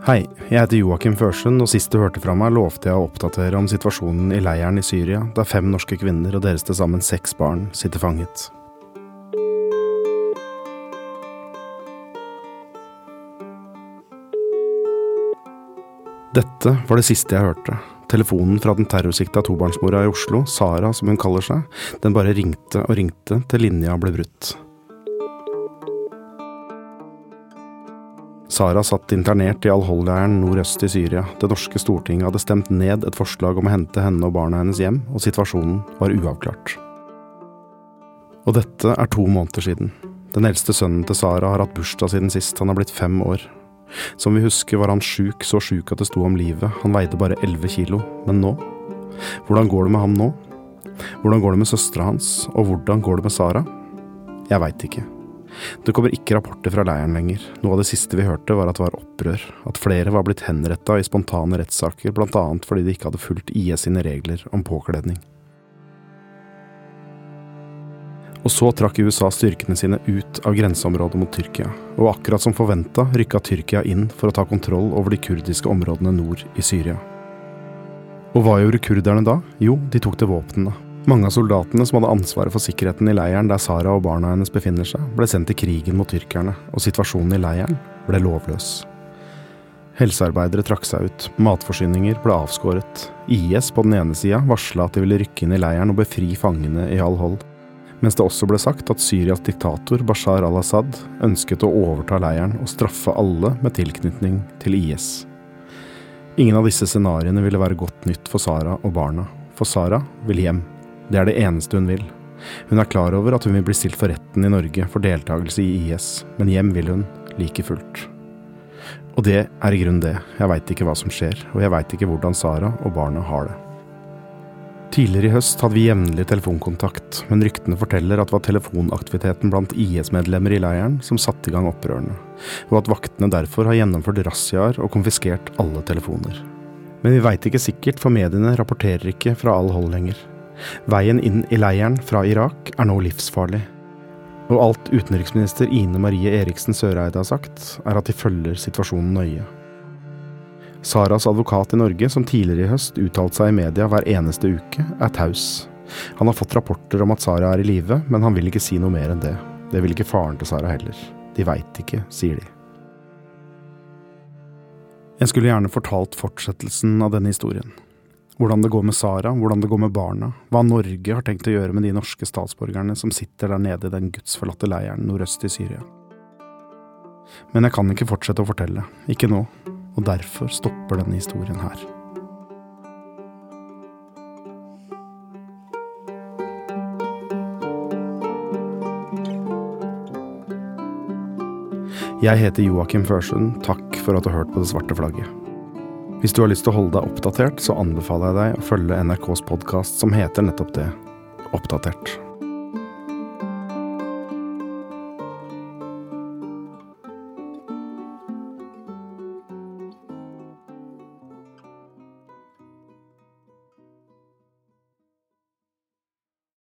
Hei, jeg heter Joakim Førsund, og sist du hørte fra meg, lovte jeg å oppdatere om situasjonen i leiren i Syria, der fem norske kvinner og deres til sammen seks barn sitter fanget. Dette var det siste jeg hørte. Telefonen fra den terrorsikta tobarnsmora i Oslo, Sara som hun kaller seg, den bare ringte og ringte til linja ble brutt. Sara satt internert i Al-Hol-leiren nordøst i Syria. Det norske stortinget hadde stemt ned et forslag om å hente henne og barna hennes hjem, og situasjonen var uavklart. Og dette er to måneder siden. Den eldste sønnen til Sara har hatt bursdag siden sist, han har blitt fem år. Som vi husker var han sjuk, så sjuk at det sto om livet, han veide bare elleve kilo. Men nå? Hvordan går det med ham nå? Hvordan går det med søstera hans, og hvordan går det med Sara? Jeg veit ikke. Det kommer ikke rapporter fra leiren lenger. Noe av det siste vi hørte, var at det var opprør. At flere var blitt henretta i spontane rettssaker, annet fordi de ikke hadde fulgt IS sine regler om påkledning. Og så trakk USA styrkene sine ut av grenseområdet mot Tyrkia, og akkurat som forventa rykka Tyrkia inn for å ta kontroll over de kurdiske områdene nord i Syria. Og hva gjorde kurderne da? Jo, de tok til våpnene. Mange av soldatene som hadde ansvaret for sikkerheten i leiren der Sara og barna hennes befinner seg, ble sendt til krigen mot tyrkerne, og situasjonen i leiren ble lovløs. Helsearbeidere trakk seg ut, matforsyninger ble avskåret. IS på den ene sida varsla at de ville rykke inn i leiren og befri fangene i all hold. mens det også ble sagt at Syrias diktator Bashar al-Assad ønsket å overta leiren og straffe alle med tilknytning til IS. Ingen av disse scenarioene ville være godt nytt for Sara og barna, for Sara vil hjem. Det er det eneste hun vil. Hun er klar over at hun vil bli stilt for retten i Norge for deltakelse i IS, men hjem vil hun, like fullt. Og det er i grunnen det, jeg veit ikke hva som skjer, og jeg veit ikke hvordan Sara og barna har det. Tidligere i høst hadde vi jevnlig telefonkontakt, men ryktene forteller at det var telefonaktiviteten blant IS-medlemmer i leiren som satte i gang opprørene, og at vaktene derfor har gjennomført razziaer og konfiskert alle telefoner. Men vi veit ikke sikkert, for mediene rapporterer ikke fra all hold lenger. Veien inn i leiren fra Irak er nå livsfarlig. Og alt utenriksminister Ine Marie Eriksen Søreide har sagt, er at de følger situasjonen nøye. Saras advokat i Norge, som tidligere i høst uttalte seg i media hver eneste uke, er taus. Han har fått rapporter om at Sara er i live, men han vil ikke si noe mer enn det. Det vil ikke faren til Sara heller. De veit ikke, sier de. Jeg skulle gjerne fortalt fortsettelsen av denne historien. Hvordan det går med Sara, hvordan det går med barna, hva Norge har tenkt å gjøre med de norske statsborgerne som sitter der nede i den gudsforlatte leiren nordøst i Syria. Men jeg kan ikke fortsette å fortelle, ikke nå, og derfor stopper denne historien her. Jeg heter Joakim Førsund, takk for at du har hørt på Det svarte flagget. Hvis du har lyst til å holde deg oppdatert, så anbefaler jeg deg å følge NRKs podkast som heter nettopp det, Oppdatert.